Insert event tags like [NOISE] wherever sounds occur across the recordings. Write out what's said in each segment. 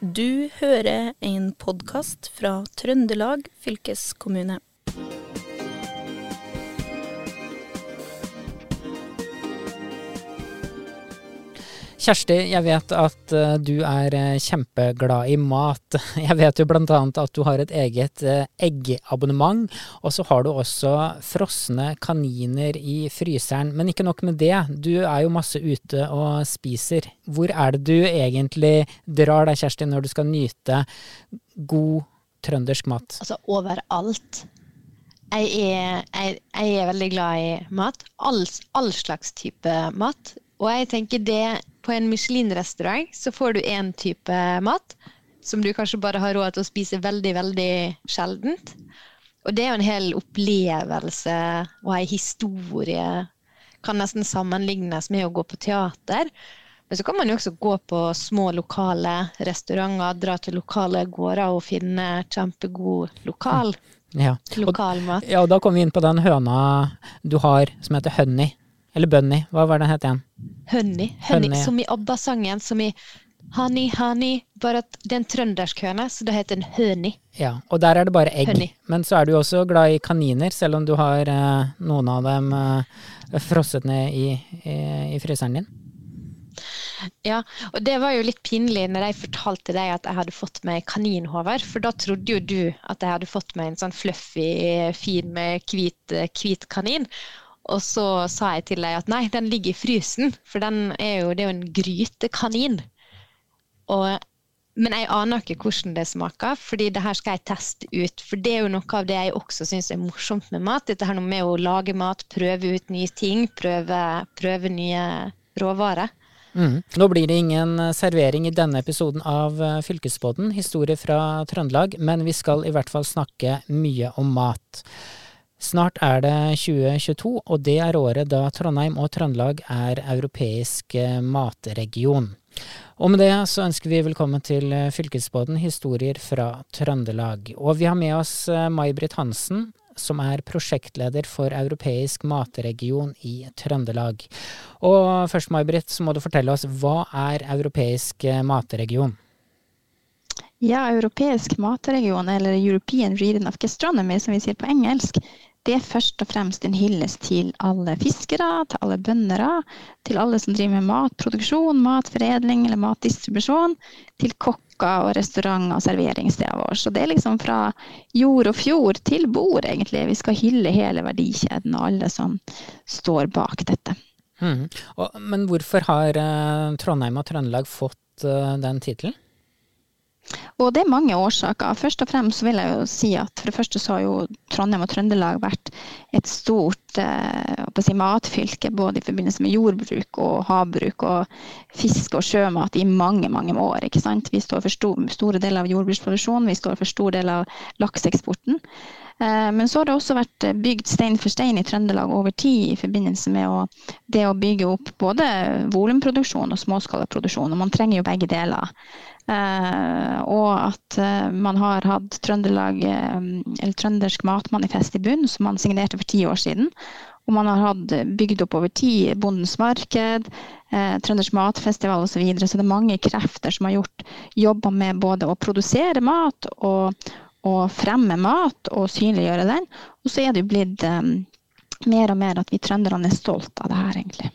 Du hører en podkast fra Trøndelag fylkeskommune. Kjersti, jeg vet at uh, du er uh, kjempeglad i mat. [LAUGHS] Jeg vet jo annet at du har et eget uh, eggabonnement, og så har du også frosne kaniner i fryseren. Men ikke nok med det, du er jo masse ute og spiser. Hvor er det du egentlig drar deg, Kjersti, når du skal nyte god trøndersk mat? Altså overalt. Jeg er, jeg, jeg er veldig glad i mat. All, all slags type mat. Og jeg tenker det på en Michelin-restaurant så får du én type mat som du kanskje bare har råd til å spise veldig, veldig sjeldent. Og det er jo en hel opplevelse og ei historie. Kan nesten sammenlignes med å gå på teater. Men så kan man jo også gå på små lokale restauranter, dra til lokale gårder og finne kjempegod lokal, ja. lokal mat. Ja, og da kommer vi inn på den høna du har som heter Honey. Eller Bunny, hva var den het igjen? Honey. honey. honey. Som i ABBA-sangen, som i Honey, honey. Bare at det er en trøndersk høne, så det heter en høni. Ja, og der er det bare egg. Honey. Men så er du også glad i kaniner, selv om du har eh, noen av dem eh, frosset ned i, i, i fryseren din. Ja, og det var jo litt pinlig når jeg fortalte deg at jeg hadde fått meg kaninhover, for da trodde jo du at jeg hadde fått meg en sånn fluffy, fin med hvit, hvit kanin. Og så sa jeg til deg at nei, den ligger i frysen, for er jo, det er jo en grytekanin. Og, men jeg aner ikke hvordan det smaker, fordi det her skal jeg teste ut. For det er jo noe av det jeg også syns er morsomt med mat. Dette her med å lage mat, prøve ut nye ting, prøve, prøve nye råvarer. Mm. Nå blir det ingen servering i denne episoden av eh, Fylkesbåten, historie fra Trøndelag, men vi skal i hvert fall snakke mye om mat. Snart er det 2022, og det er året da Trondheim og Trøndelag er europeisk eh, matregion. Og med det så ønsker vi velkommen til eh, Fylkesbåten historier fra Trøndelag. Og vi har med oss eh, May-Britt Hansen, som er prosjektleder for europeisk matregion i Trøndelag. Og først, May-Britt, så må du fortelle oss hva er europeisk matregion? Ja, europeisk matregion, eller European Region of Gastronomy, som vi sier på engelsk, det er først og fremst en hyllest til alle fiskere, til alle bøndere, til alle som driver med matproduksjon, matforedling eller matdistribusjon, til kokker og restaurant- og serveringssteder våre. Så det er liksom fra jord og fjord til bord, egentlig. Vi skal hylle hele verdikjeden og alle som står bak dette. Mm. Og, men hvorfor har uh, Trondheim og Trøndelag fått uh, den tittelen? Og det er mange årsaker. Først og fremst vil jeg jo si at for det første så har jo Trondheim og Trøndelag vært et stort eh, si, matfylke både i forbindelse med jordbruk og havbruk og fisk og sjømat i mange, mange år. ikke sant? Vi står for stor, store deler av jordbruksproduksjonen, vi står for stor del av lakseeksporten. Eh, men så har det også vært bygd stein for stein i Trøndelag over tid i forbindelse med å, det å bygge opp både volumproduksjon og småskalaproduksjon. Og man trenger jo begge deler. Eh, og at eh, man har hatt Trøndelag, eh, Trøndersk matmanifest i bunn, som man signerte for ti år siden. Og man har hatt bygd opp over tid Bondens marked, eh, Trøndersk matfestival osv. Så, videre. så det er mange krefter som har gjort jobber med både å produsere mat og, og fremme mat og synliggjøre den. Og så er det jo blitt eh, mer og mer at vi trønderne er stolt av det her, egentlig.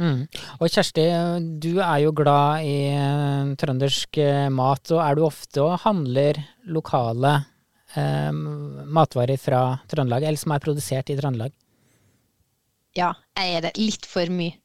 Mm. Og Kjersti, du er jo glad i uh, trøndersk uh, mat, og er du ofte og handler lokale eh, matvarer fra Trøndelag, eller som er produsert i Trøndelag? Ja, jeg er det litt for mye.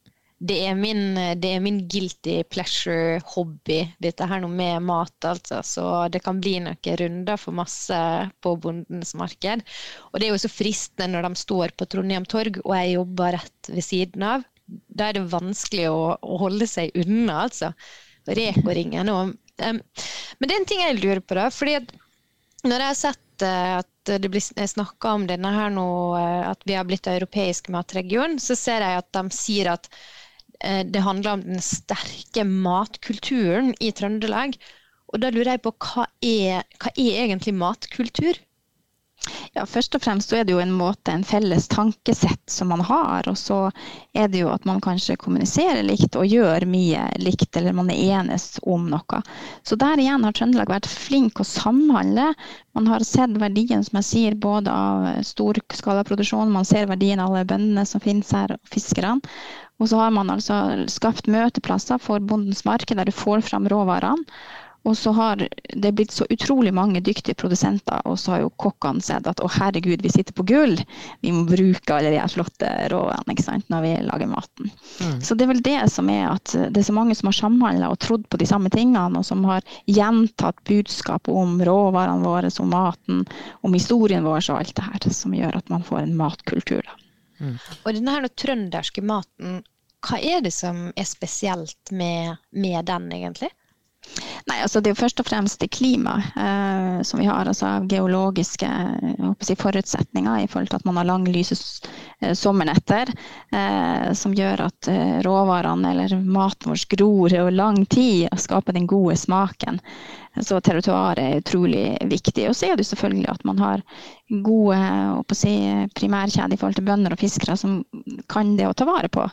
Det er min, det er min guilty pleasure-hobby, dette her nå med mat, altså. Så det kan bli noen runder for masse på Bondens marked. Og det er jo så fristende når de står på Trondheim torg, og jeg jobber rett ved siden av da er det vanskelig å, å holde seg unna, altså. Reko-ringen og um, Men det er en ting jeg lurer på, da. fordi når jeg har sett uh, at det blir snakka om denne her nå, uh, at vi har blitt europeisk matregion, så ser jeg at de sier at uh, det handler om den sterke matkulturen i Trøndelag. Og da lurer jeg på hva er, hva er egentlig matkultur? Ja, Først og fremst så er det jo en måte, en felles tankesett som man har. Og så er det jo at man kanskje kommuniserer likt og gjør mye likt, eller man er enes om noe. Så der igjen har Trøndelag vært flink å samhandle. Man har sett verdien, som jeg sier, både av storskalaproduksjon, man ser verdien av alle bøndene som finnes her, og fiskerne. Og så har man altså skapt møteplasser for bondens marked, der du får fram råvarene. Og så har det blitt så utrolig mange dyktige produsenter, og så har jo kokkene sett at å herregud, vi sitter på gull, vi må bruke alle de her flotte sant, når vi lager maten. Mm. Så det er vel det som er at det er så mange som har samhandla og trodd på de samme tingene, og som har gjentatt budskapet om råvarene våre, om maten, om historien vår og alt det her, som gjør at man får en matkultur. da. Mm. Og denne her trønderske maten, hva er det som er spesielt med, med den, egentlig? Nei, altså Det er jo først og fremst klimaet eh, som vi har. altså Geologiske si, forutsetninger i forhold til at man har lang lyse eh, sommernetter. Eh, som gjør at eh, råvarene eller maten vår gror over lang tid og skaper den gode smaken. Så territoriet er utrolig viktig. Og så er det selvfølgelig at man har gode si, primærkjeder i forhold til bønder og fiskere som kan det å ta vare på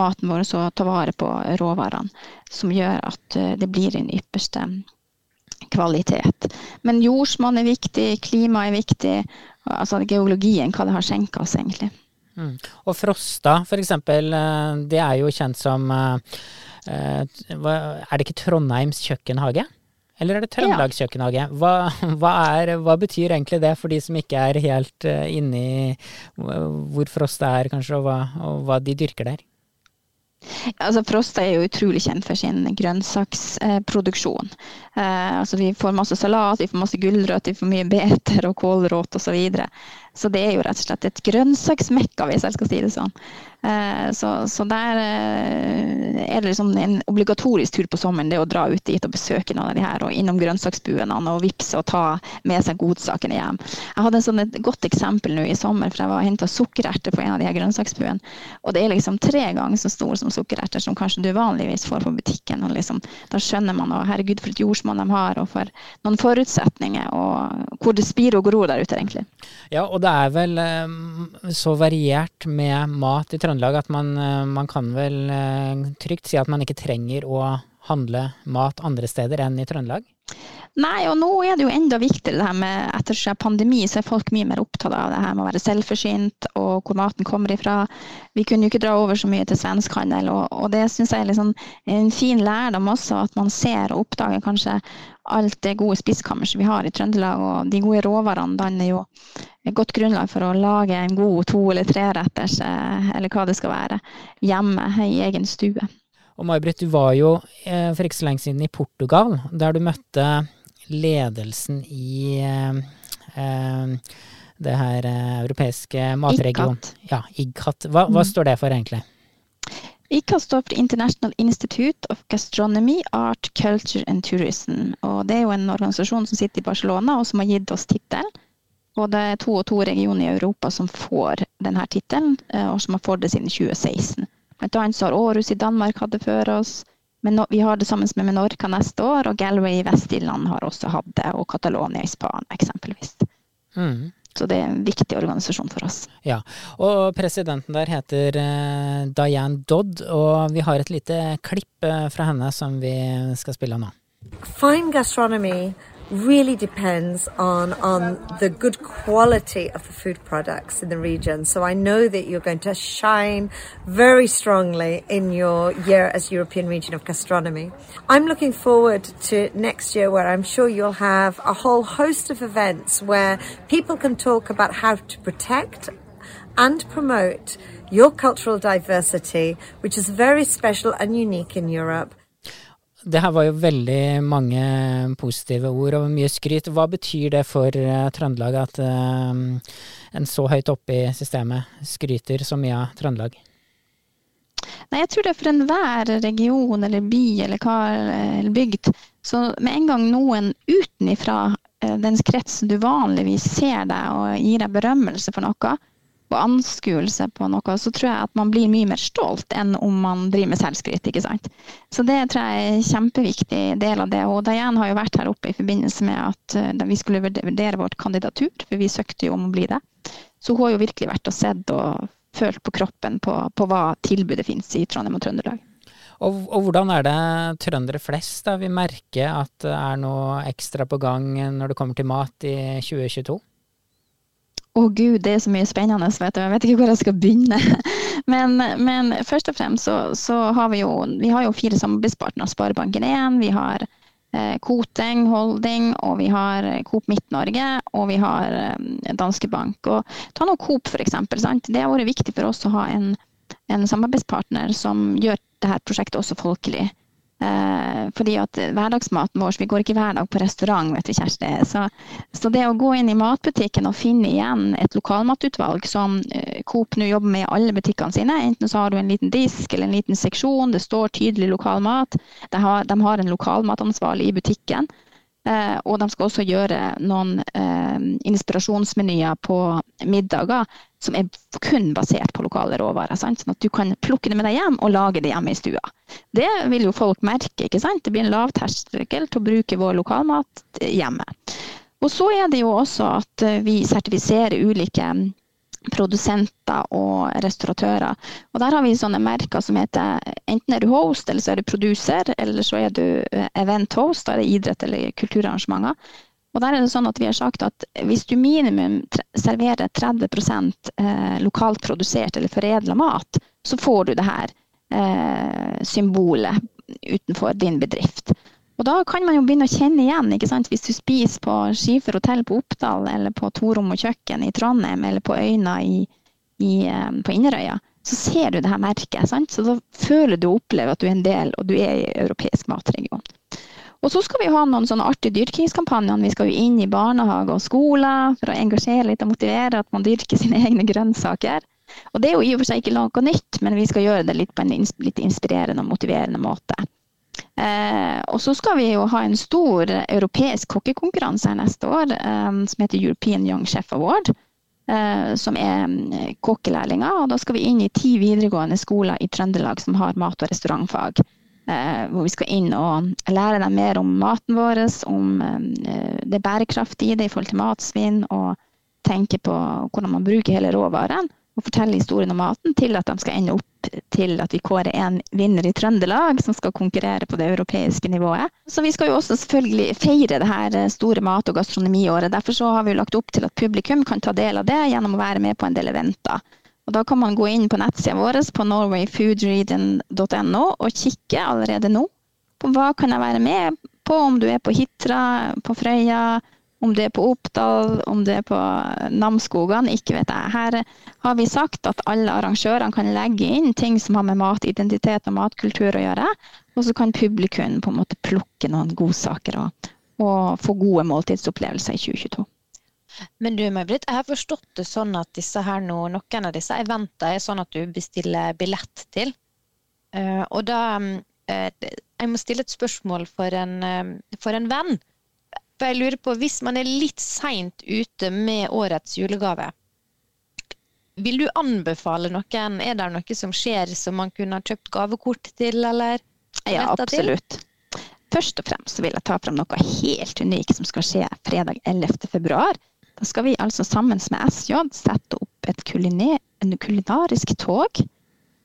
maten vår og ta vare på råvarene. Som gjør at eh, det blir en ypperste kvalitet. Men jordsmonn er viktig, klima er viktig. Altså geologien, hva det har skjenka oss, egentlig. Mm. Og Frosta, eksempel, eh, det er jo kjent som eh, Er det ikke Trondheims kjøkkenhage? Eller er det Trøndelags kjøkkenhage? Hva, hva, hva, betyr egentlig det for de som ikke er helt uh, eh, inne i hvor Frost er, kanskje, og hva, og hva de dyrker der? Altså Frosta er jo utrolig kjent for sin grønnsaksproduksjon. Eh, altså vi får masse salat, vi får masse gulrøtter, vi får mye beter og kålrot osv. Så, videre. Så det er jo rett og slett et grønnsaksmekka, hvis jeg skal si det sånn. Eh, så, så, der eh, er det liksom en obligatorisk tur på sommeren det å dra ut dit og besøke noen av de her, og innom grønnsaksbuene og vippse og ta med seg godsakene hjem. Jeg hadde sånn et godt eksempel nå i sommer, for jeg var og henta sukkererter på en av de her grønnsaksbuene. Og det er liksom tre ganger så stor som sukkererter som kanskje du vanligvis får på butikken. og liksom, Da skjønner man og herregud for et jordsmonn de har, og for noen forutsetninger, og hvor det spirer og gror der ute, egentlig. Ja, og det er vel um, så variert med mat i Trøndelag at man, eh, man, kan vel eh, trygt si at man ikke trenger å handle mat andre steder enn i Trøndelag? Nei, og nå er det jo enda viktigere det her med etter pandemi, så er folk mye mer opptatt av det her med å være selvforsynt og hvor maten kommer ifra. Vi kunne jo ikke dra over så mye til svenskhandel, og, og det syns jeg er liksom en fin lærdom også, at man ser og oppdager kanskje alt det gode spiskammerset vi har i Trøndelag, og de gode råvarene danner jo et godt grunnlag for å lage en god to- eller treretters, eh, eller hva det skal være, hjemme i egen stue. Og May-Britt, du var jo eh, for ikke så lenge siden i Portugal, der du møtte ledelsen i eh, det her europeiske matregionen. Ja, IGCAT. Hva, hva mm. står det for egentlig? ICA står for International Institute of Gastronomy, Art, Culture and Tourism. Og det er jo en organisasjon som sitter i Barcelona, og som har gitt oss tittelen. Og det er to og to regioner i Europa som får denne tittelen, eh, og som har fått det siden 2016. Blant annet så har Aarhus i Danmark hatt det før oss. Men vi har det sammen med Menorca neste år, og Galway i Vest-Irland har også hatt det, og Catalonia i Spania eksempelvis. Mm. Så det er en viktig organisasjon for oss. Ja, og presidenten der heter uh, Diane Dodd, og vi har et lite klipp uh, fra henne som vi skal spille nå. Fine gastronomy really depends on on the good quality of the food products in the region. So I know that you're going to shine very strongly in your year as European Region of Gastronomy. I'm looking forward to next year where I'm sure you'll have a whole host of events where people can talk about how to protect and promote your cultural diversity, which is very special and unique in Europe. Det her var jo veldig mange positive ord og mye skryt. Hva betyr det for uh, Trøndelag at uh, en så høyt oppe i systemet skryter så mye av Trøndelag? Nei, jeg tror det er for enhver region eller by eller, hva, eller bygd. Så med en gang noen utenifra uh, dens krets du vanligvis ser deg og gir deg berømmelse for noe, og anskuelse på noe, så tror jeg at man blir mye mer stolt enn om man driver med selvskryt. ikke sant? Så det tror jeg er en kjempeviktig del av det. Og Diane har jo vært her oppe i forbindelse med at uh, vi skulle vurdere vårt kandidatur, for vi søkte jo om å bli det. Så hun har jo virkelig vært og sett og følt på kroppen på, på hva tilbudet finnes i Trondheim og Trøndelag. Og, og, hvordan er det trøndere flest da vil merke at det er noe ekstra på gang når det kommer til mat i 2022? Å oh, gud, det er så mye spennende, vet du. Jeg vet ikke hvor jeg skal begynne. [LAUGHS] Men, men først og fremst så, så, har vi jo, vi har jo fire samarbeidspartnere. Sparebanken1, vi har eh, Koteng Holding, og vi har Coop Midt-Norge, og vi har eh, Danske Bank. Og ta nå Coop, for eksempel. Det har vært viktig for oss å ha en, en samarbeidspartner som gjør dette prosjektet også folkelig. Eh, fordi at hverdagsmaten vår, vi går ikke hver dag på restaurant, vet du Kjersti. Så, så, det å gå inn i matbutikken og finne igjen et lokalmatutvalg som eh, Coop nå jobber med i alle butikkene sine, enten så har du en liten disk eller en liten seksjon, det står tydelig lokalmat, de har, de har en lokalmatansvarlig i butikken. Eh, og de skal også gjøre noen eh, inspirasjonsmenyer på middager som er kun basert på lokale råvarer. Sant? Sånn at du kan plukke det med deg hjem og lage det hjemme i stua. Det vil jo folk merke. ikke sant? Det blir en lavterskel til å bruke vår lokalmat hjemme. Og så er det jo også at eh, vi sertifiserer ulike produsenter og restauratører. Og der har vi sånne merker som heter enten er du host, eller så er du producer, eller så er du eh, event host, da er det idrett eller kulturarrangementer. Og der er det sånn at vi har sagt at hvis du minimum serverer 30 eh, lokalt produsert eller foredla mat, så får du det her eh, symbolet utenfor din bedrift. Og da kan man jo begynne å kjenne igjen, ikke sant? hvis du spiser på Skifer hotell på Oppdal, eller på Torom og kjøkken i Trondheim, eller på Øyna i, i, eh, på Inderøya, så ser du det her merket. Sant? Så da føler du og opplever at du er en del, og du er i europeisk matregion. Og så skal vi ha noen sånne artige dyrkingskampanjer. Vi skal jo inn i barnehage og skoler for å engasjere litt og motivere at man dyrker sine egne grønnsaker. Og det er jo i og for seg ikke noe nytt, men vi skal gjøre det litt på en litt inspirerende og motiverende måte. Eh, og så skal vi jo ha en stor europeisk kokkekonkurranse her neste år eh, som heter European Young Chef Award. Eh, som er eh, kokkelærlinger. Og da skal vi inn i ti videregående skoler i Trøndelag som har mat- og restaurantfag. Eh, hvor vi skal inn og lære dem mer om maten vår, om eh, det bærekraftige i det i forhold til matsvinn, og tenke på hvordan man bruker hele råvaren og fortelle historien om maten, til at de skal ende opp til at vi kårer en vinner i Trøndelag som skal konkurrere på det europeiske nivået. Så vi skal jo også selvfølgelig feire det her store mat- og gastronomiåret. Derfor så har vi lagt opp til at publikum kan ta del av det gjennom å være med på en del eventer. Og da kan man gå inn på nettsida vår på norwayfoodreading.no og kikke allerede nå på hva kan jeg være med på, om du er på Hitra, på Frøya, om det er på Oppdal, om det er på Namsskogan, ikke vet jeg. Her har vi sagt at alle arrangørene kan legge inn ting som har med matidentitet og matkultur å gjøre. Og så kan publikum på en måte plukke noen godsaker og, og få gode måltidsopplevelser i 2022. Men du May-Britt, jeg har forstått det sånn at disse her nå, noen av disse eventene er sånn at du bestiller billett til. Uh, og da uh, Jeg må stille et spørsmål for en, for en venn. For jeg lurer på, hvis man er litt seint ute med årets julegave, vil du anbefale noen? Er det noe som skjer som man kunne ha kjøpt gavekort til, eller? Ja, absolutt. Til? Først og fremst vil jeg ta fram noe helt unikt som skal skje fredag 11. februar. Da skal vi altså sammen med SJ sette opp et kulinarisk tog.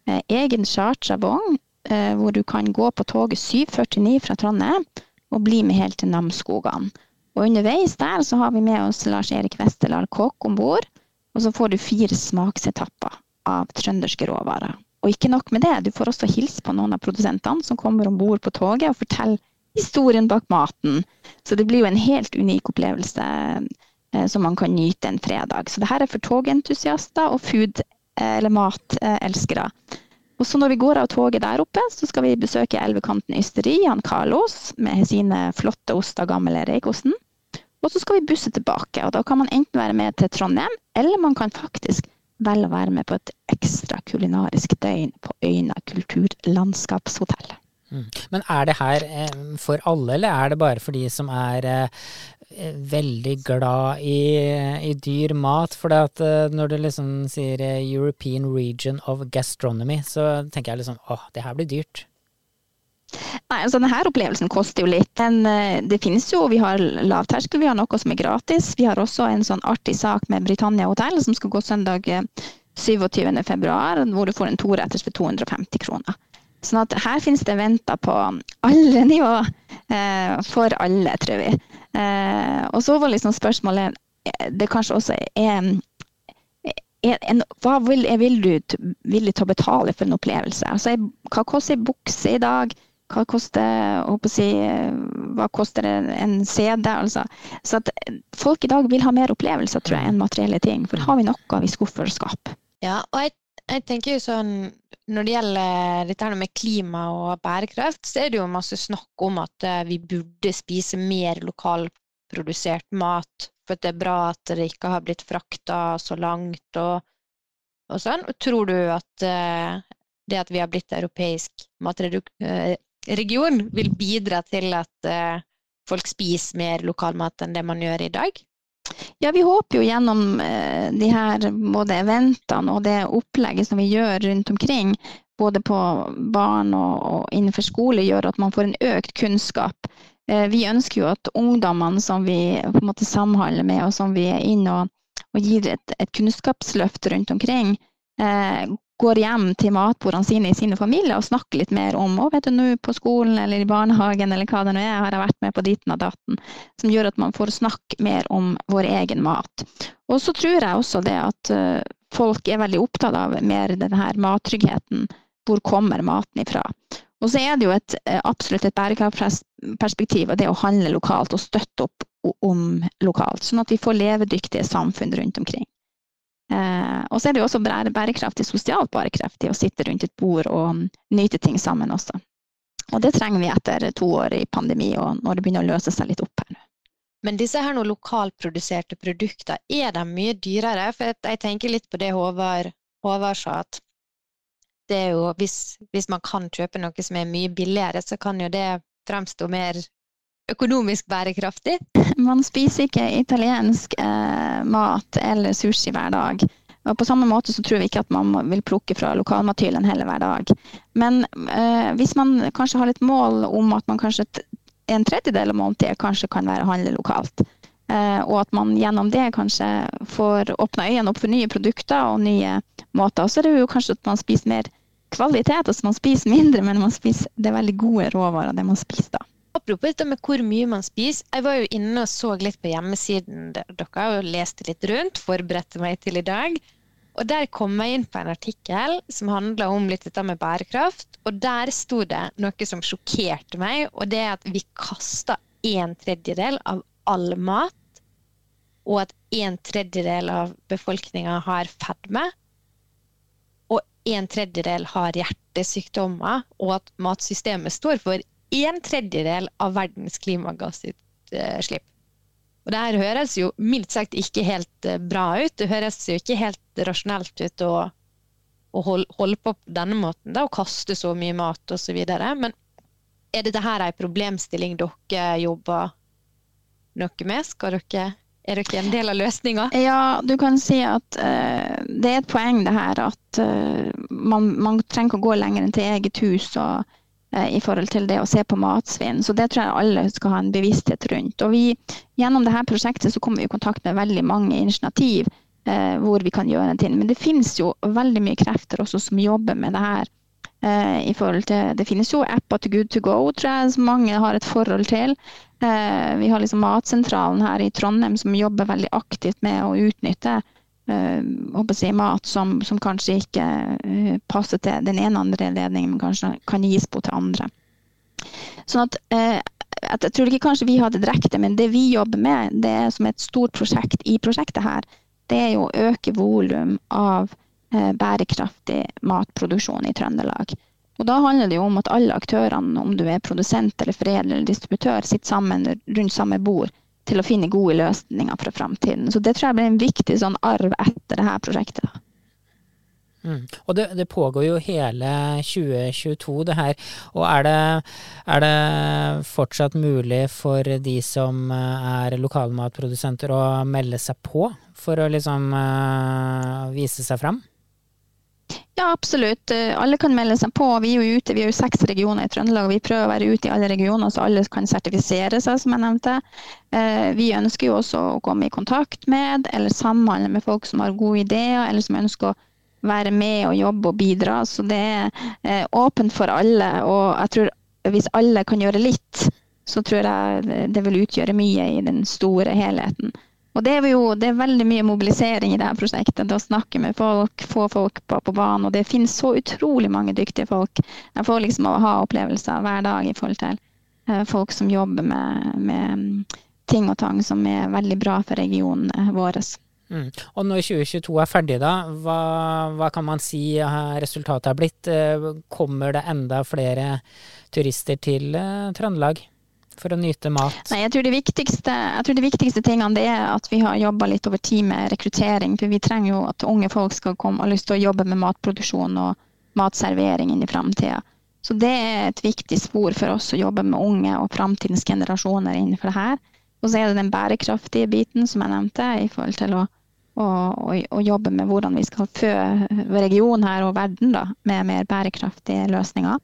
Eh, egen chartra vogn, eh, hvor du kan gå på toget 749 fra Trondheim og bli med helt til Namsskogan. Og underveis der så har vi med oss Lars-Erik Westerlal kokk om bord. Og så får du fire smaksetapper av trønderske råvarer. Og ikke nok med det, du får også hilse på noen av produsentene som kommer om bord på toget og forteller historien bak maten. Så det blir jo en helt unik opplevelse eh, som man kan nyte en fredag. Så det her er for togentusiaster og food- eh, eller matelskere. Og så når vi går av toget der oppe, så skal vi besøke Elvekanten ysteri, han Carlos med sine flotte oster, gamle Reikosten. Og så skal vi busse tilbake, og da kan man enten være med til Trondheim, eller man kan faktisk velge å være med på et ekstra kulinarisk døgn på Øyna kulturlandskapshotell. Mm. Men er det her eh, for alle, eller er det bare for de som er eh, veldig glad i, i dyr mat. For at når du liksom sier European Region of Gastronomy, så tenker jeg liksom åh, det her blir dyrt. Nei, altså denne opplevelsen koster jo litt. Men det finnes jo, vi har lavterskel, vi har noe som er gratis. Vi har også en sånn artig sak med Britannia hotell som skal gå søndag 27. februar, hvor du får en toretters for 250 kroner. Sånn at her finnes det venter på alle nivå eh, for alle, tror vi. Eh, og så var liksom spørsmålet Det kanskje også er, er en, Hva vil, vil du villig til å betale for en opplevelse? Altså, hva koster ei bukse i dag? Hva koster, si, hva koster en CD? Altså. Så at folk i dag vil ha mer opplevelser tror jeg, enn materielle ting. For har vi noe vi skuffer og skap. Ja, og jeg, jeg, tenker jo sånn Når det gjelder dette med klima og bærekraft, så er det jo masse snakk om at eh, vi burde spise mer lokalprodusert mat. For det er bra at det ikke har blitt frakta så langt og, og sånn. Tror du at uh, det at vi har blitt europeisk matregion, uh, vil bidra til at folk spiser mer lokalmat enn det man gjør i dag? Ja, vi håper jo gjennom eh, de her både eventene og det opplegget som vi gjør rundt omkring, både på barn og, innenfor skole, gjør at man får en økt kunnskap. Eh, vi ønsker jo at ungdommene som vi på en måte samhandler med, og som vi er inne og, og gir et, et, kunnskapsløft rundt omkring, eh, går hjem til matbordene sine i sine familier og snakker litt mer om å, vet du, nå på skolen eller i barnehagen eller hva det nå er, har jeg vært med på ditten og datten, som gjør at man får snakke mer om vår egen mat. Og så tror jeg også det at uh, folk er veldig opptatt av mer denne mattryggheten. Hvor kommer maten ifra? Og så er det jo et, eh, absolutt et bærekraftperspektiv av det å handle lokalt og støtte opp om lokalt, sånn at vi får levedyktige samfunn rundt omkring. Eh, og så er det jo også bærekraftig, sosialt bærekraftig å sitte rundt et bord og nyte ting sammen også. Og det trenger vi etter to år i pandemi, og når det begynner å løse seg litt opp her nå. Men disse her noen lokalproduserte produkter, er de mye dyrere? For jeg tenker litt på det Håvard, Håvard sa, at det er jo, hvis, hvis, man kan kjøpe noe som er mye billigere, så kan jo det fremstå mer økonomisk bærekraftig? Man spiser ikke italiensk eh, mat eller sushi hver dag. Og på samme måte så tror vi ikke at man vil plukke fra lokalmathyllen heller hver dag. Men eh, hvis man kanskje har et mål om at man kanskje en tredjedel av måltidet kanskje kan være å handle lokalt, eh, og at man gjennom det kanskje får åpna øynene opp for nye produkter og nye måter, så er det jo kanskje at man spiser mer kvalitet. Altså man spiser mindre, men man spiser det veldig gode råvarer, det man spiser da. Apropos dette med hvor mye man spiser. Jeg var jo inne og så litt på hjemmesiden dere og leste litt rundt, forberedte meg til i dag. Og der kom jeg inn på en artikkel som handla om litt dette med bærekraft. Og der sto det noe som sjokkerte meg, og det er at vi kaster en tredjedel av all mat. Og at en tredjedel av befolkninga har fedme. Og en tredjedel har hjertesykdommer, og at matsystemet står for en tredjedel av verdens klimagassutslipp. Og det her høres jo mildt sagt ikke helt eh, bra ut. Det høres jo ikke helt rasjonelt ut å, å holde på på denne måten, da, og kaste så mye mat osv. Men er dette her en problemstilling dere jobber noe med? Skal dere, er dere en del av løsninga? Ja, du kan si at uh, det er et poeng det her at uh, man, man, trenger ikke å gå lenger enn til eget hus. og i forhold til det å se på matsvinn. Så det tror jeg alle skal ha en bevissthet rundt. Og vi, gjennom dette prosjektet så kommer vi i kontakt med veldig mange initiativ eh, hvor vi kan gjøre ting. Men det finnes jo veldig mye krefter også som jobber med det her. Eh, i forhold til, det finnes jo apper til Good to go, tror jeg, som mange har et forhold til. Eh, vi har liksom Matsentralen her i Trondheim som jobber veldig aktivt med å utnytte uh, si, mat som, som, kanskje ikke uh, passer til den ene andre ledningen, men kanskje kan gis på til andre. Sånn at, uh, at Jeg tror ikke kanskje vi har det direkte, men det vi jobber med, det er som et stort prosjekt i prosjektet her, det er jo å øke volum av bærekraftig matproduksjon i Trøndelag. Og Da handler det jo om at alle aktørene, om du er produsent eller foredler eller distributør, sitter sammen rundt samme bord til å finne gode løsninger for framtiden. Så det tror jeg blir en viktig sånn arv etter det her prosjektet. Mm. Og det, det, pågår jo hele 2022, det her. Og er det, er det, fortsatt mulig for de som eh, er lokalmatprodusenter å melde seg på for å liksom uh, vise seg fram? Ja, absolutt. Eh, alle kan melde seg på. Vi er jo ute, vi er jo seks regioner i Trøndelag. Vi prøver å være ute i alle regioner, så alle kan sertifisere seg, som jeg nevnte. Vi ønsker jo også å komme i kontakt med eller samhandle med folk som har gode ideer, eller som ønsker å være med og jobbe og bidra. Så det er eh, åpent for alle. Og jeg tror hvis alle kan gjøre litt, så tror jeg det vil utgjøre mye i den store helheten. Og det er, jo, det er veldig mye mobilisering i dette prosjektet. Det å snakke med folk, få folk på, på banen. Og det finnes så utrolig mange dyktige folk. Jeg får liksom å ha opplevelser hver dag i forhold til eh, folk som jobber med, med ting og tang som er veldig bra for regionen vår. Mm. Og når 2022 er ferdig, da, hva, hva, kan man si resultatet er blitt? Eh, kommer det enda flere turister til Trøndelag for å nyte mat? Nei, jeg tror de viktigste, tror det viktigste tingene det er at vi har jobba litt over tid med rekruttering. For vi trenger jo at unge folk skal komme og ha lyst til å jobbe med matproduksjon og matservering inn i framtida. Så det er et viktig spor for oss å jobbe med unge og framtidens generasjoner innenfor det her. Og så er det den bærekraftige biten som jeg nevnte, i forhold til å å, å jobbe med hvordan vi skal fø regionen her og verden da, med mer bærekraftige løsninger.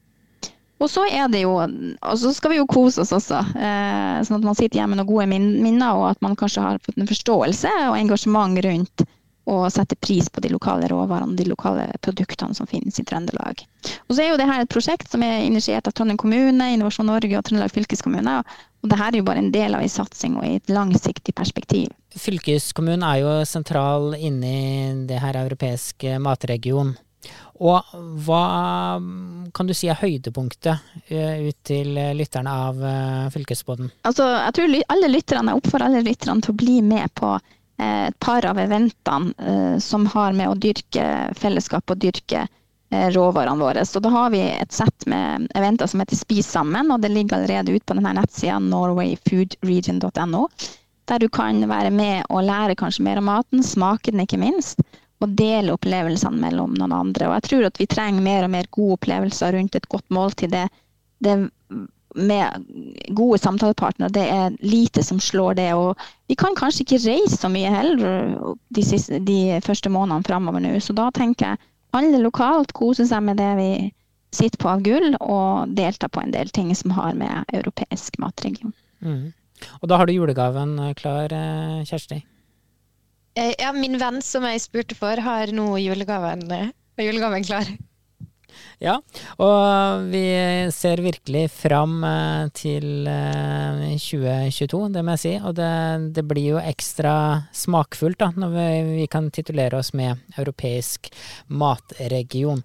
Og så er det jo, og så skal vi jo kose oss også, eh, sånn at man sitter hjemme med noen gode minner, og at man kanskje har fått en forståelse og engasjement rundt å sette pris på de lokale råvarene, de lokale produktene som finnes i Trøndelag. Og så er jo det her et prosjekt som er initiert av Trondheim kommune, Innovasjon Norge og Trøndelag fylkeskommune. Og det her er jo bare en del av en satsing og i et langsiktig perspektiv. Fylkeskommunen er jo sentral inne i det her europeiske matregion. Og hva kan du si er høydepunktet eh, ut til lytterne av eh, Fylkesbåten? Altså, jeg tror alle lytterne, jeg oppfordrer alle lytterne til å bli med på eh, et par av eventene som har med å dyrke fellesskap og dyrke råvarene våre. Så da har vi et sett med eventer som heter Spis sammen, og det ligger allerede ute på denne nettsida norwayfoodregion.no der du kan være med og lære kanskje mer om maten, smake den ikke minst, og dele opplevelsene mellom noen andre. Og jeg tror at vi trenger mer og mer gode opplevelser rundt et godt måltid. Det, det med gode samtalepartnere, det er lite som slår det. Og vi kan kanskje ikke reise så mye heller de, siste, de første månedene framover nå. Så da tenker jeg alle lokalt koser seg med det vi sitter på av gull, og deltar på en del ting som har med europeisk matregion. Mm. Og da har du julegaven klar, eh, Kjersti? Eh, ja, min venn som jeg spurte for, har nå julegaven, julegaven klar. Ja, og vi ser virkelig fram eh, til 2022, eh, det må jeg si. Og det, det blir jo ekstra smakfullt da, når vi, vi, kan titulere oss med europeisk matregion.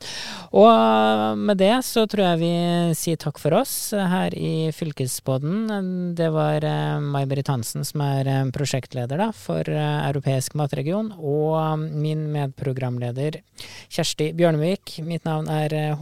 Og med det så tror jeg vi sier takk for oss her i Fylkesboden. Det var eh, May-Britt Hansen som er prosjektleder da, for europeisk matregion, og min medprogramleder Kjersti Bjørnevik. Mitt navn er Håvard